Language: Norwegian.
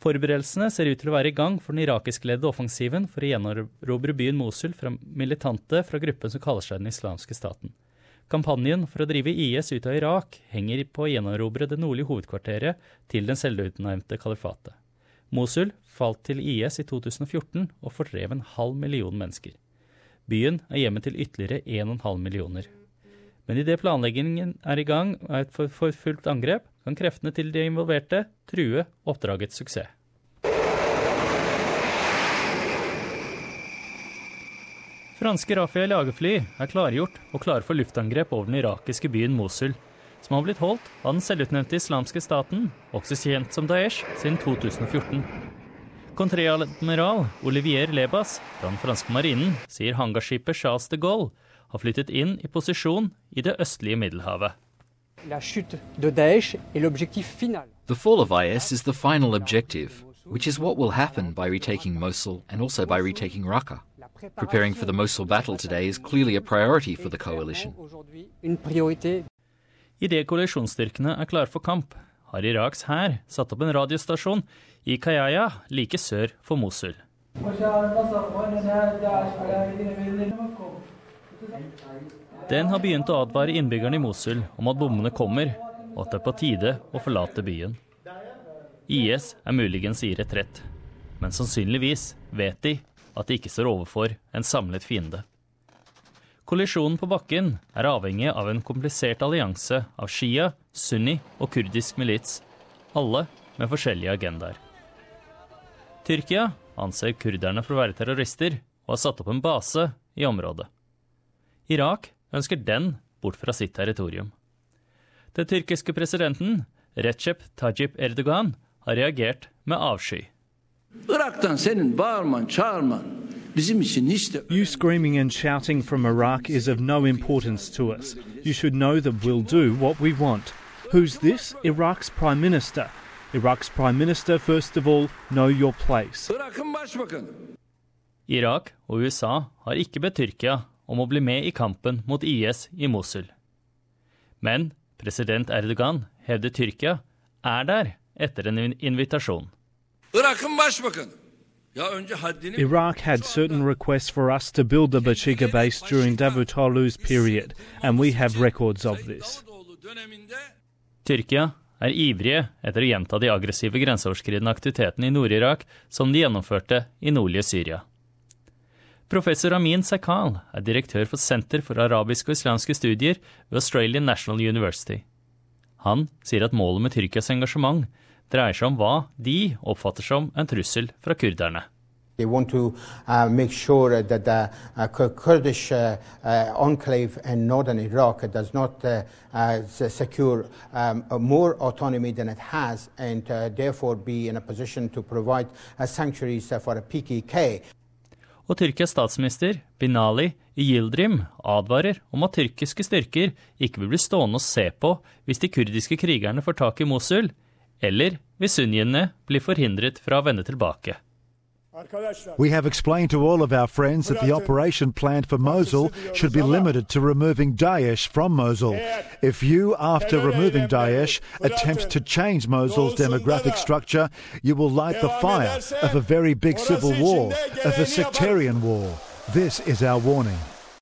Forberedelsene ser ut til å være i gang for den irakiskledede offensiven for å gjenerobre byen Mosul fra militante fra gruppen som kaller seg den islamske staten. Kampanjen for å drive IS ut av Irak henger på å gjenerobre det nordlige hovedkvarteret til den selvutnevnte kalifatet. Mosul falt til IS i 2014 og fordrev en halv million mennesker. Byen er hjemme til ytterligere 1,5 millioner. Men idet planleggingen er i gang av et for fullt angrep, kan kreftene til de involverte true oppdragets suksess. Franske Rafael jagerfly er klargjort og klare for luftangrep over den irakiske byen Mosul, som har blitt holdt av den selvutnevnte islamske staten, også kjent som Daesh, siden 2014. Kontreadmiral Olivier Lebas fra den franske marinen sier hangarskipet Charles de Gaulle har flyttet inn i posisjon i det østlige Middelhavet. The fall of IS is the final objective, which is what will happen by retaking Mosul and also by retaking Raqqa. Preparing for the Mosul battle today is clearly a priority for the coalition. Idet koalisjonsstyrkene er klare for kamp, har Iraks hær satt opp en radiostasjon i Kayaya like sør for Mosul. Den har begynt å advare innbyggerne i Mosul om at bommene kommer, og at det er på tide å forlate byen. IS er muligens i retrett, men sannsynligvis vet de at de ikke står overfor en samlet fiende. Kollisjonen på bakken er avhengig av en komplisert allianse av Shia, Sunni og kurdisk milits, alle med forskjellige agendaer. Tyrkia anser kurderne for å være terrorister og har satt opp en base i området. Irak ønsker den bort fra sitt territorium. Den tyrkiske presidenten Recep Tajip Erdogan har reagert med avsky. You screaming and shouting from Iraq is of no importance to us. You should know that we'll do what we want. Who's this? Iraq's Prime Minister. Iraq's Prime Minister, first of all, know your place. Irak og USA har ikke bedt Tyrkia om å bli med i kampen mot IS i Mosul. Men president Erdogan hevder Tyrkia er der etter en invitasjon. Iraq had certain requests for us to build the Bachiga base during Davutoglu's period, and we have records of this. Tyrkia er ivrige etter å gjenta de aggressive grenseoverskridende aktivitetene i Nord-Irak som de gjennomførte i nordlige Syria. Professor Amin Sakal er direktør for Senter for arabiske og islamske studier ved Australian National University. Han sier at målet med Tyrkias engasjement dreier seg om hva de oppfatter som en trussel fra kurderne. They want to uh, make sure that the uh, Kurdish uh, uh, enclave in northern Iraq does not uh, uh, secure um, more autonomy than it has and therefore be in a position to provide sanctuaries for a PKK. Og Tyrkias statsminister Binali Yildirim advarer om at tyrkiske styrker ikke vil bli stående og se på hvis de kurdiske krigerne får tak i Mosul, eller hvis sunniene blir forhindret fra å vende tilbake. We have explained to all of our friends that the operation planned for Mosul should be limited to removing Daesh from Mosul. If you, after removing Daesh, attempt to change Mosul's demographic structure, you will light the fire of a very big civil war, of a sectarian war. This is our warning.